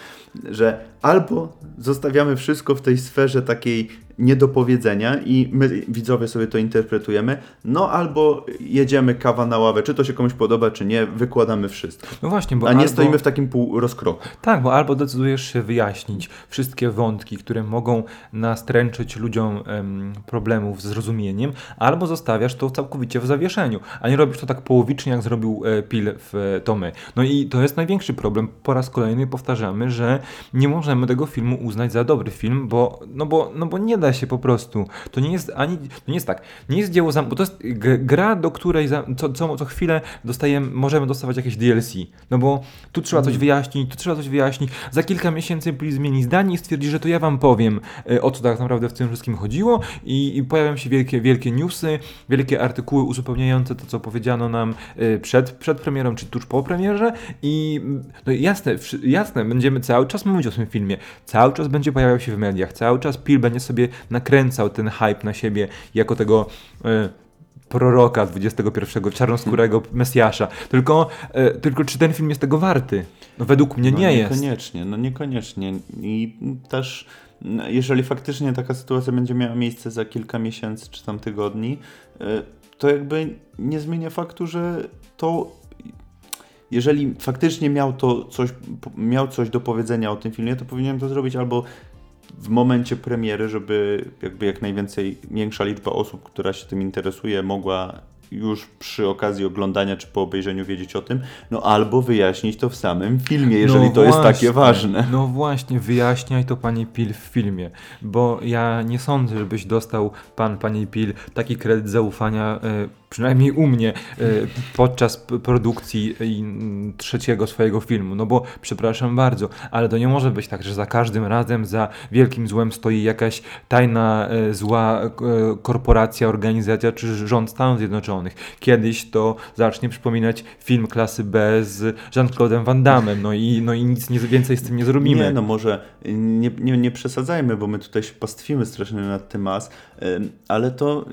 że albo zostawiamy wszystko w tej sferze takiej niedopowiedzenia i my widzowie sobie to interpretujemy, no albo jedziemy kawa na ławę, czy to się komuś podoba, czy nie, wykładamy wszystko. no właśnie, bo A nie albo... stoimy w takim pół rozkroku. Tak, bo albo decydujesz się wyjaśnić wszystkie wątki, które mogą nastręczyć ludziom em, problemów z zrozumieniem, albo zostawiasz to całkowicie w zawieszeniu, a nie robisz to tak połowicznie, jak zrobił e, Pil w e, Tomy. No i to jest największy problem. Po raz kolejny powtarzamy, że nie możemy tego filmu uznać za dobry film, bo, no bo, no bo nie da się po prostu. To nie jest ani, to nie jest tak, nie jest dzieło, zam- bo to jest gra, do której za, co, co, co chwilę dostajemy, możemy dostawać jakieś DLC, no bo tu trzeba coś wyjaśnić, tu trzeba coś wyjaśnić, za kilka miesięcy Pil zmieni zdanie i stwierdzi, że to ja wam powiem, e, o co tak naprawdę w tym wszystkim chodziło. I, i pojawią się wielkie, wielkie newsy, wielkie artykuły uzupełniające to, co powiedziano nam e, przed, przed premierą, czy tuż po premierze. I no jasne, jasne, będziemy cały czas mówić o tym filmie, cały czas będzie pojawiał się w mediach, cały czas Pil będzie sobie nakręcał ten hype na siebie jako tego e, proroka XXI, czarnoskórego Mesjasza. Tylko, e, tylko czy ten film jest tego warty? No według mnie no, nie jest. Niekoniecznie, no niekoniecznie. I też no, jeżeli faktycznie taka sytuacja będzie miała miejsce za kilka miesięcy czy tam tygodni, y, to jakby nie zmienia faktu, że to jeżeli faktycznie miał to coś, miał coś do powiedzenia o tym filmie, to powinienem to zrobić albo w momencie premiery, żeby jakby jak najwięcej, większa liczba osób, która się tym interesuje, mogła już przy okazji oglądania czy po obejrzeniu wiedzieć o tym, no albo wyjaśnić to w samym filmie, jeżeli No to jest takie ważne. No właśnie, wyjaśniaj to panie Pil w filmie, bo ja nie sądzę, żebyś dostał pan, panie Pil, taki kredyt zaufania, e, przynajmniej u mnie, e, podczas produkcji trzeciego swojego filmu, no bo przepraszam bardzo, ale to nie może być tak, że za każdym razem za wielkim złem stoi jakaś tajna, e, zła korporacja, organizacja czy rząd Stanów Zjednoczonych. Kiedyś to zacznie przypominać film klasy B z Jean-Claude'em Van Damme, no i, no i nic nie, więcej z tym nie zrobimy. Nie, no może nie, nie, nie przesadzajmy, bo my tutaj się pastwimy strasznie nad tym ym, ale to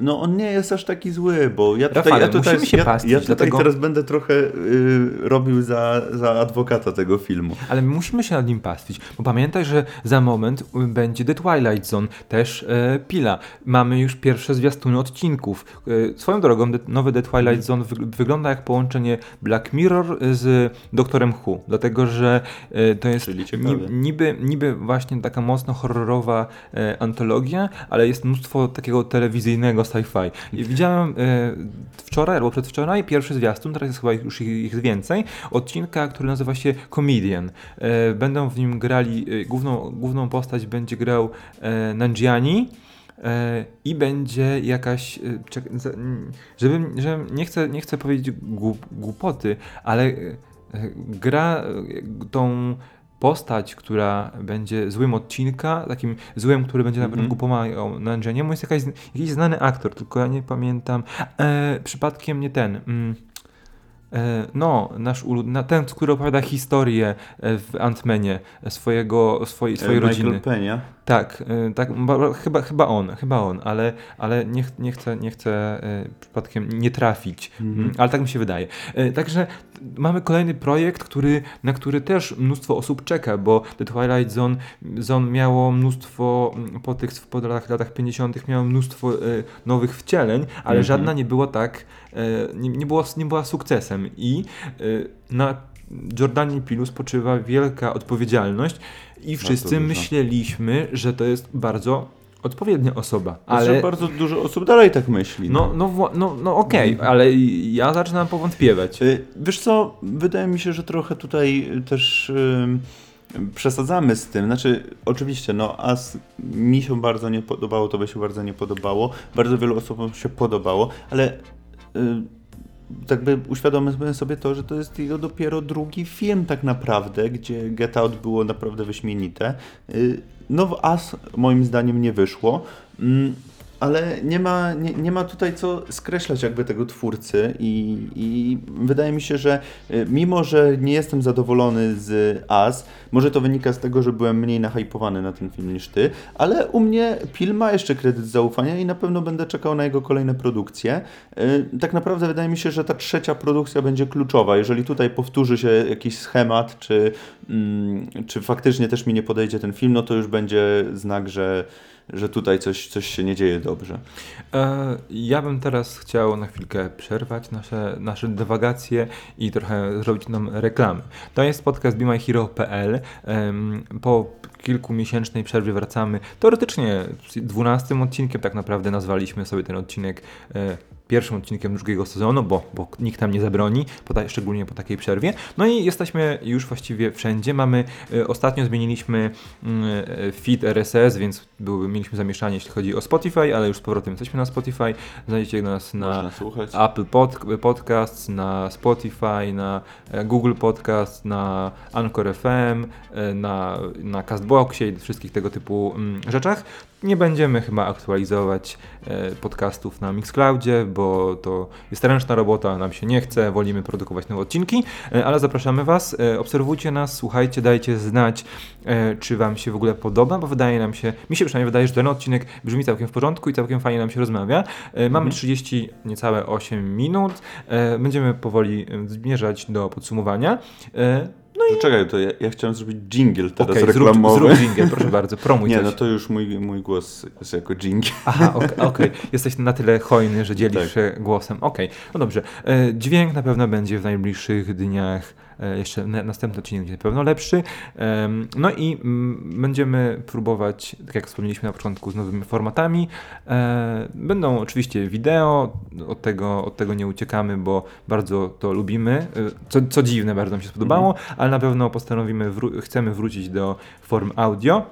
no on nie jest aż taki zły, bo ja tutaj, Rafale, ja tutaj, musimy się ja, pastwić, ja tutaj dlatego- teraz będę trochę y, robił za, za adwokata tego filmu. Ale my musimy się nad nim pastwić, bo pamiętaj, że za moment y, będzie The Twilight Zone, też e, Pila. Mamy już pierwsze zwiastuny odcinków. E, swoją drogą, nowy The Twilight Zone wyg- wygląda jak połączenie Black Mirror z Doktorem Who, dlatego że e, to jest niby, niby właśnie taka mocno horrorowa e, antologia, ale jest mnóstwo takiego telewizyjnego sci-fi. I widziałem e, wczoraj albo przedwczoraj pierwszy zwiastun, teraz jest chyba już ich, więcej, odcinka, który nazywa się Comedian. Będą w nim grali, główną, główną postać będzie grał Nanjiani. E, I będzie jakaś. e, Czek, żebym, żebym nie, chcę, nie chcę powiedzieć głup, głupoty, ale e, gra tą postać, która będzie złym odcinka, takim złym, który będzie na Mhm. początku pomagał Nanjianiemu, jest jakaś, jakiś znany aktor, tylko ja nie pamiętam. E, przypadkiem nie ten. Mm, E, No, nasz ulu- na ten, który opowiada historię w Ant-Manie e, swojego, swojej, swojej E, Michael rodziny. Tak, e, tak ba- chyba, chyba on, chyba on, ale, ale nie, ch- nie chcę, nie chcę e, przypadkiem nie trafić, Mhm. Mm, ale tak mi się wydaje. E, Także mamy kolejny projekt, który, na który też mnóstwo osób czeka, bo The Twilight Zone, Zone miało mnóstwo, mm, po tych po latach, latach 50. miało mnóstwo nowych wcieleń, ale Mhm. żadna nie była tak, nie, nie, była, nie była sukcesem i na Jordanie Pilu spoczywa wielka odpowiedzialność i wszyscy myśleliśmy, że to jest bardzo odpowiednia osoba, Ale ale... bardzo dużo osób dalej tak myśli. No, no, wła- no, no okej, ale ja zaczynam powątpiewać. Y, Wiesz co, wydaje mi się, że trochę tutaj też ym, przesadzamy z tym. Znaczy, oczywiście, no, As mi się bardzo nie podobało, to by się bardzo nie podobało. Bardzo wielu osobom się podobało, ale y, tak by uświadommy sobie to, że to jest jego dopiero drugi film tak naprawdę, gdzie Get Out było naprawdę wyśmienite. Y, No w As moim zdaniem nie wyszło. Ale nie ma, nie, nie ma tutaj co skreślać jakby tego twórcy i, i wydaje mi się, że y, mimo, że nie jestem zadowolony z As, może to wynika z tego, że byłem mniej nahypowany na ten film niż ty, ale u mnie Pil ma jeszcze kredyt zaufania i na pewno będę czekał na jego kolejne produkcje. Y, Tak naprawdę wydaje mi się, że ta trzecia produkcja będzie kluczowa. Jeżeli tutaj powtórzy się jakiś schemat, czy, mm, czy faktycznie też mi nie podejdzie ten film, no to już będzie znak, że że tutaj coś, coś się nie dzieje dobrze. E, ja bym teraz chciał na chwilkę przerwać nasze, nasze dywagacje i trochę zrobić nam reklamy. To jest podcast BeMyHero.pl. Em, Po kilkumiesięcznej przerwie wracamy. Teoretycznie 12 odcinkiem tak naprawdę nazwaliśmy sobie ten odcinek e, pierwszym odcinkiem drugiego sezonu, bo, bo nikt nam nie zabroni, po szczególnie po takiej przerwie. No i jesteśmy już właściwie wszędzie. Mamy, e, ostatnio zmieniliśmy mm, e, feed RSS, więc mieliśmy zamieszanie, jeśli chodzi o Spotify, ale już z powrotem jesteśmy na Spotify. Znajdziecie nas na. Apple pod, Podcasts, na Spotify, na e, Google Podcast, na Anchor FM, e, na, na Castboxie i wszystkich tego typu mm, rzeczach. Nie będziemy chyba aktualizować e, podcastów na Mixcloudzie, bo to jest ręczna robota, nam się nie chce, wolimy produkować nowe odcinki, e, ale zapraszamy Was, e, obserwujcie nas, słuchajcie, dajcie znać, czy Wam się w ogóle podoba, bo wydaje nam się, mi się przynajmniej wydaje, że ten odcinek brzmi całkiem w porządku i całkiem fajnie nam się rozmawia. Mamy 30, niecałe 8 minut, będziemy powoli zmierzać do podsumowania. E, To czekaj, to ja, ja chciałem zrobić jingle teraz zrób, reklamowy. zrób jingle, proszę bardzo, promuj nie, coś. no to już mój, mój głos jest jako jingle. Aha, ok- okej. Jesteś na tyle hojny, że dzielisz Tak. się głosem. Okej, no dobrze. E, Dźwięk na pewno będzie w najbliższych dniach. E, Jeszcze na- następny odcinek będzie na pewno lepszy. No i mm, będziemy próbować, tak jak wspomnieliśmy na początku, z nowymi formatami. E, Będą oczywiście wideo, od tego, od tego nie uciekamy, bo bardzo to lubimy. E, Co, co dziwne, bardzo nam się spodobało, ale na pewno postanowimy, wró- chcemy wrócić do form audio.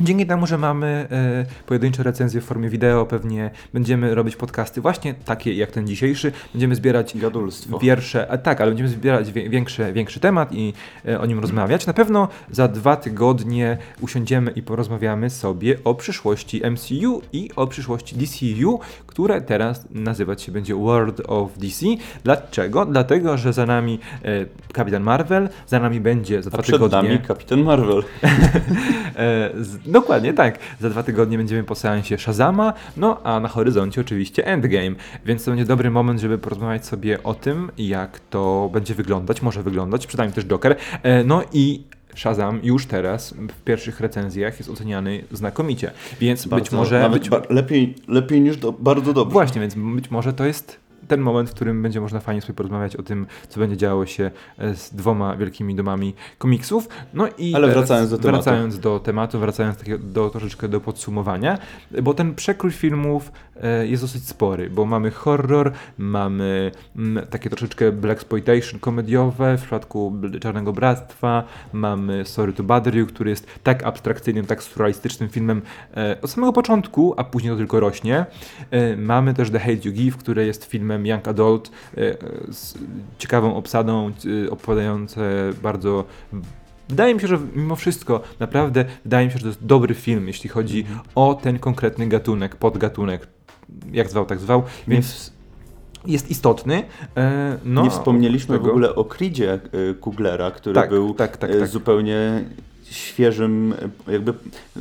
Dzięki temu, że mamy e, pojedyncze recenzje w formie wideo, pewnie będziemy robić podcasty właśnie takie jak ten dzisiejszy. Będziemy zbierać Gadulstwo. pierwsze, a tak, ale będziemy zbierać wie, większy, większy temat i e, o nim rozmawiać. Na pewno za dwa tygodnie usiądziemy i porozmawiamy sobie o przyszłości MCU i o przyszłości DCU, które teraz nazywać się będzie World of DC. Dlaczego? Dlatego, że za nami e, Kapitan Marvel, za nami będzie za A dwa przed tygodnie. nami Kapitan Marvel. E, z, dokładnie tak. Za dwa tygodnie będziemy po seansie Shazama, no a na horyzoncie oczywiście Endgame, więc to będzie dobry moment, żeby porozmawiać sobie o tym, jak to będzie wyglądać, może wyglądać, przynajmniej też Joker. E, no i Shazam już teraz w pierwszych recenzjach jest oceniany znakomicie, więc być Bardzo- może... Nawet Być, lepiej, lepiej niż do, bardzo dobrze. Właśnie, więc być może to jest ten moment, w którym będzie można fajnie sobie porozmawiać o tym, co będzie działo się e, z dwoma wielkimi domami komiksów. No i Ale wracając do tematu. Wracając do tematu, wracając takiego, do, troszeczkę do podsumowania, bo ten przekrój filmów jest dosyć spory, bo mamy horror, mamy mm, takie troszeczkę blaxploitation komediowe w przypadku Czarnego Bractwa, mamy Sorry to Bother You, który jest tak abstrakcyjnym, tak surrealistycznym filmem e, od samego początku, a później to tylko rośnie. E, mamy też The Hate You Give, który jest filmem Young Adult e, e, z ciekawą obsadą, e, opowiadające bardzo Wydaje mi się, że mimo wszystko, naprawdę wydaje mi się, że to jest dobry film, jeśli chodzi Mhm. o ten konkretny gatunek, podgatunek, jak zwał, tak zwał, więc jest istotny. E, no, nie wspomnieliśmy tego- w ogóle o Creedzie y, Kuglera, który Tak, był tak, tak, y, tak. zupełnie świeżym, jakby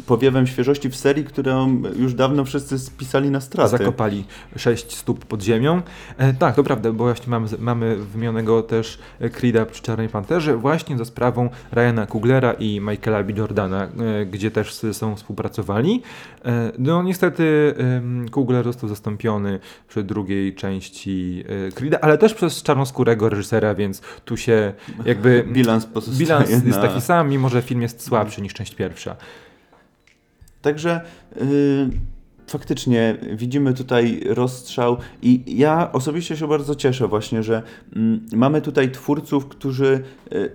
powiewem świeżości w serii, którą już dawno wszyscy spisali na straty. Zakopali sześć stóp pod ziemią. E, tak, to prawda, bo właśnie mamy, mamy wymienionego też Creeda przy Czarnej Panterze, właśnie za sprawą Ryana Kuglera i Michaela B. Jordana, e, gdzie też sobą współpracowali. E, no niestety Kugler został zastąpiony przy drugiej części e, Creeda, ale też przez czarnoskórego reżysera, więc tu się jakby Bilans pozostaje bilans jest na... taki sam, mimo że film jest słabszy niż część pierwsza. Także y, faktycznie widzimy tutaj rozstrzał i ja osobiście się bardzo cieszę właśnie, że mm, mamy tutaj twórców, którzy y,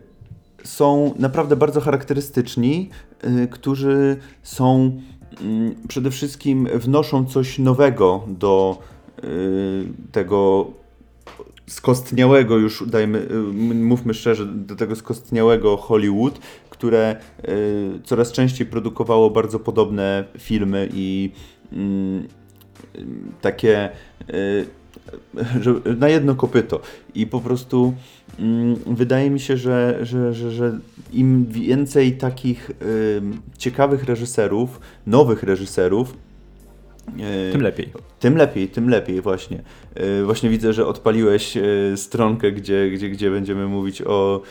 są naprawdę bardzo charakterystyczni, y, którzy są mm, przede wszystkim wnoszą coś nowego do y, tego skostniałego już, dajmy, y, mówmy szczerze, do tego skostniałego Hollywood, które y, coraz częściej produkowało bardzo podobne filmy i mm, takie y, na jedno kopyto. I po prostu mm, wydaje mi się, że, że, że, że im więcej takich ciekawych reżyserów, nowych reżyserów, Tym lepiej. tym lepiej, tym lepiej właśnie. Yy, właśnie widzę, że odpaliłeś yy, stronkę, gdzie, gdzie, gdzie będziemy mówić o,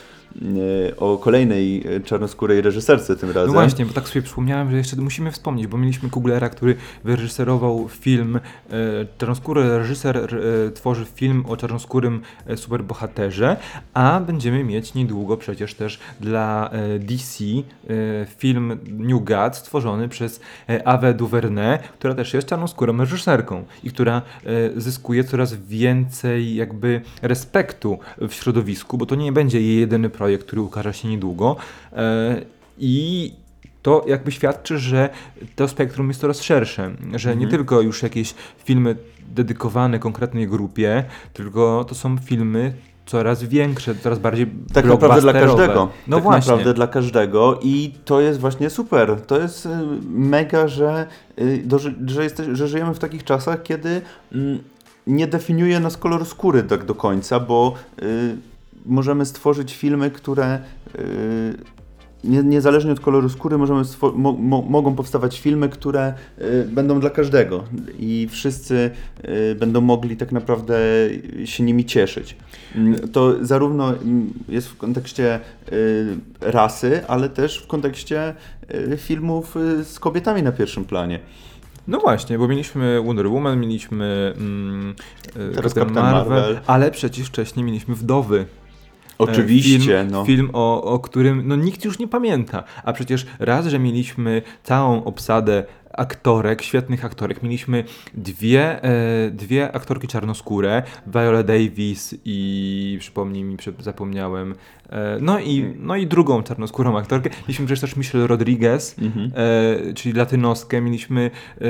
o kolejnej czarnoskórej reżyserce tym razem. No właśnie, bo tak sobie przypomniałem, że jeszcze musimy wspomnieć, bo mieliśmy Kuglera, który wyreżyserował film, e, czarnoskóry reżyser e, tworzy film o czarnoskórym e, superbohaterze, a będziemy mieć niedługo przecież też dla e, DC e, film New Gods stworzony przez e, Ave DuVernay, która też jest czarnoskórą reżyserką i która e, zyskuje coraz więcej jakby respektu w środowisku, bo to nie będzie jej jedyny projekt, który ukaże się niedługo. E, I to jakby świadczy, że to spektrum jest coraz szersze, że nie Mhm. tylko już jakieś filmy dedykowane konkretnej grupie, tylko to są filmy coraz większe, coraz bardziej Tak naprawdę dla każdego. No tak właśnie. naprawdę dla każdego i to jest właśnie super. To jest y, mega, że, y, doży- że, jesteś, że żyjemy w takich czasach, kiedy mm, nie definiuje nas kolor skóry tak do końca, bo y, możemy stworzyć filmy, które nie, niezależnie od koloru skóry możemy mo, mo, mogą powstawać filmy, które y, będą dla każdego i wszyscy y, będą mogli tak naprawdę się nimi cieszyć. Mm, To zarówno mm, jest w kontekście y, rasy, ale też w kontekście y, filmów y, z kobietami na pierwszym planie. No właśnie, bo mieliśmy Wonder Woman, mieliśmy mm, Teraz Captain Captain Marvel. ale przecież wcześniej mieliśmy Wdowy. Oczywiście, film, no. film o, o którym no, nikt już nie pamięta. A przecież raz, że mieliśmy całą obsadę aktorek, świetnych aktorek. Mieliśmy dwie, e, dwie aktorki czarnoskóre, Viola Davis i przypomnij mi, zapomniałem, e, no, i, no i drugą czarnoskórą aktorkę. Mieliśmy przecież też Michelle Rodriguez, Mhm. e, czyli latynoskę. Mieliśmy e,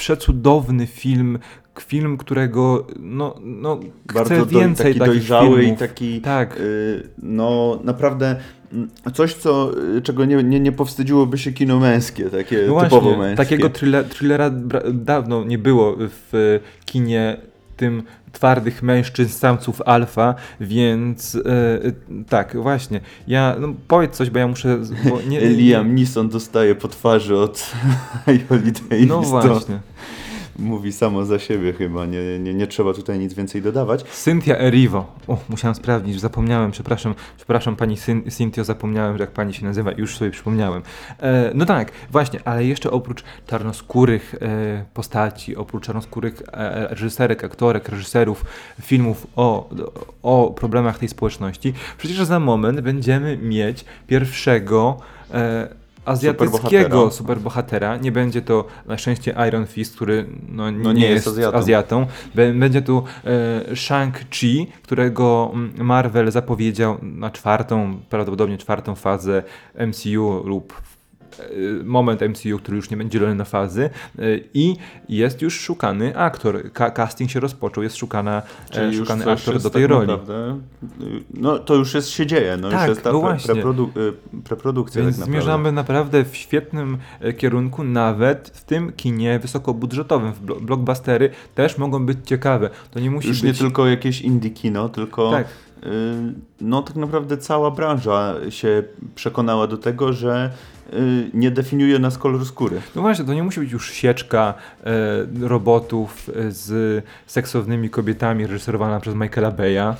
przecudowny film, film, którego no, no Bardzo chcę do, więcej taki takich dojrzały filmów. i taki Tak. y, no naprawdę mm, coś, co, y, czego nie, nie, nie powstydziłoby się kino męskie, takie No typowo właśnie, męskie. takiego thriller, thrillera bra- dawno nie było w kinie tym twardych mężczyzn, samców alfa, więc e, tak, właśnie. Ja, no powiedz coś, bo ja muszę... Bo nie, Liam Neeson dostaje po twarzy od Joli Davis. No właśnie. Mówi samo za siebie chyba, nie, nie, nie trzeba tutaj nic więcej dodawać. Cynthia Erivo. O, musiałem sprawdzić, zapomniałem, przepraszam, przepraszam pani Cyn- Cynthio, zapomniałem, jak pani się nazywa, już sobie przypomniałem. E, no tak, właśnie, ale jeszcze oprócz czarnoskórych e, postaci, oprócz czarnoskórych e, reżyserek, aktorek, reżyserów filmów o, o problemach tej społeczności, przecież za moment będziemy mieć pierwszego e, azjatyckiego Superbohatera. superbohatera. Nie będzie to na szczęście Iron Fist, który no, No nie, nie jest Azjatą. Azjatą. Bę- Będzie tu e, Shang-Chi, którego mm, Marvel zapowiedział na czwartą, prawdopodobnie czwartą fazę MCU lub moment MCU, który już nie będzie dzielony na fazy e, i jest już szukany aktor. Ka casting się rozpoczął, jest szukana, e, Czyli szukany aktor do tej tak roli. Naprawdę, y, no to już jest, się dzieje, no Tak, już jest ta no pre, preprodu, y, preprodukcja Więc tak naprawdę. zmierzamy naprawdę w świetnym e, kierunku, nawet w tym kinie wysokobudżetowym. Blockbustery też mogą być ciekawe. To nie musi Już być... nie tylko jakieś indie kino, tylko Tak. y, no tak naprawdę cała branża się przekonała do tego, że y, nie definiuje nas kolor skóry. No właśnie, to nie musi być już sieczka e, robotów e, z seksownymi kobietami reżyserowana przez Michaela Beya.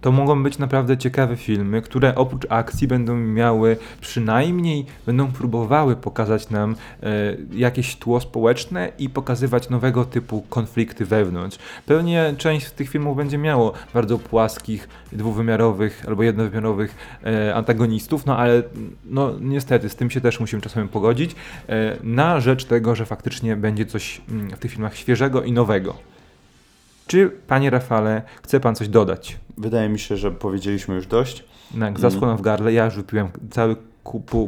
To mogą być naprawdę ciekawe filmy, które oprócz akcji będą miały przynajmniej, będą próbowały pokazać nam e, jakieś tło społeczne i pokazywać nowego typu konflikty wewnątrz. Pewnie część z tych filmów będzie miało bardzo płaskich, dwuwymiarowych albo jednowymiarowych e, antagonistów, no ale no niestety z tym się też musimy czasami pogodzić, e, na rzecz tego, że faktycznie będzie coś mm, w tych filmach świeżego i nowego. Czy, panie Rafale, chce pan coś dodać? Wydaje mi się, że powiedzieliśmy już dość. Tak, zaschłonął w gardle, ja już wypiłem cały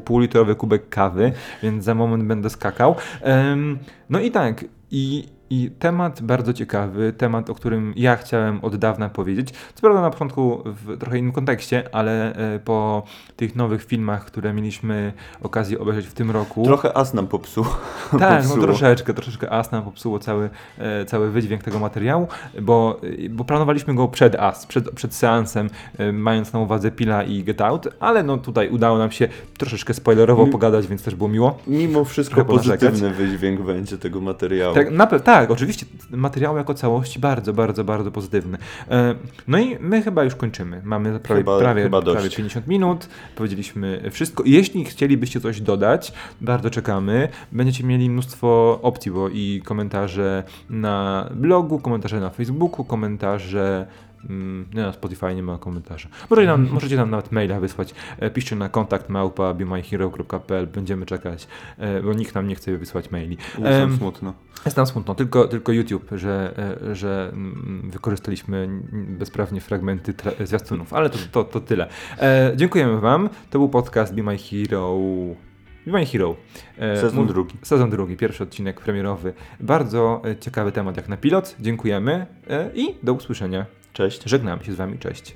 półlitrowy kubek kawy, więc za moment będę skakał. Em, no i tak, i, i temat bardzo ciekawy, temat, o którym ja chciałem od dawna powiedzieć. Co prawda na początku w trochę innym kontekście, ale e, po tych nowych filmach, które mieliśmy okazję obejrzeć w tym roku. Trochę as nam popsuł. Tak, no popsuło. troszeczkę, troszeczkę AS nam popsuło cały, e, cały wydźwięk tego materiału, bo, e, bo planowaliśmy go przed AS, przed, przed seansem, mając na uwadze Pila i Get Out, ale no tutaj udało nam się troszeczkę spoilerowo Mi- pogadać, więc też było miło. Mimo wszystko Trochę pozytywny wydźwięk będzie tego materiału. Tak, na, pe- tak, oczywiście materiał jako całości bardzo, bardzo, bardzo pozytywny. E, no i my chyba już kończymy. Mamy prawie, Chyba- prawie, chyba prawie 50 minut, powiedzieliśmy wszystko. Jeśli chcielibyście coś dodać, bardzo czekamy. Będziecie mieli mnóstwo opcji, bo i komentarze na blogu, komentarze na Facebooku, komentarze Nie, na Spotify nie ma komentarzy. Możecie nam, możecie nam nawet maila wysłać. E, Piszcie na kontakt małpa bemyhero.pl. Będziemy czekać, e, bo nikt nam nie chce wysłać maili. Jest nam smutno. jest nam smutno, tylko, tylko YouTube, że, e, że mm, wykorzystaliśmy bezprawnie fragmenty zwiastunów, ale to, to, to tyle. Dziękujemy Wam. To był podcast Be My Hero. Be My Hero. Sezon drugi. Sezon drugi, pierwszy odcinek premierowy. Bardzo ciekawy temat jak na pilot. Dziękujemy i do usłyszenia. Cześć. Żegnamy się z Wami, cześć.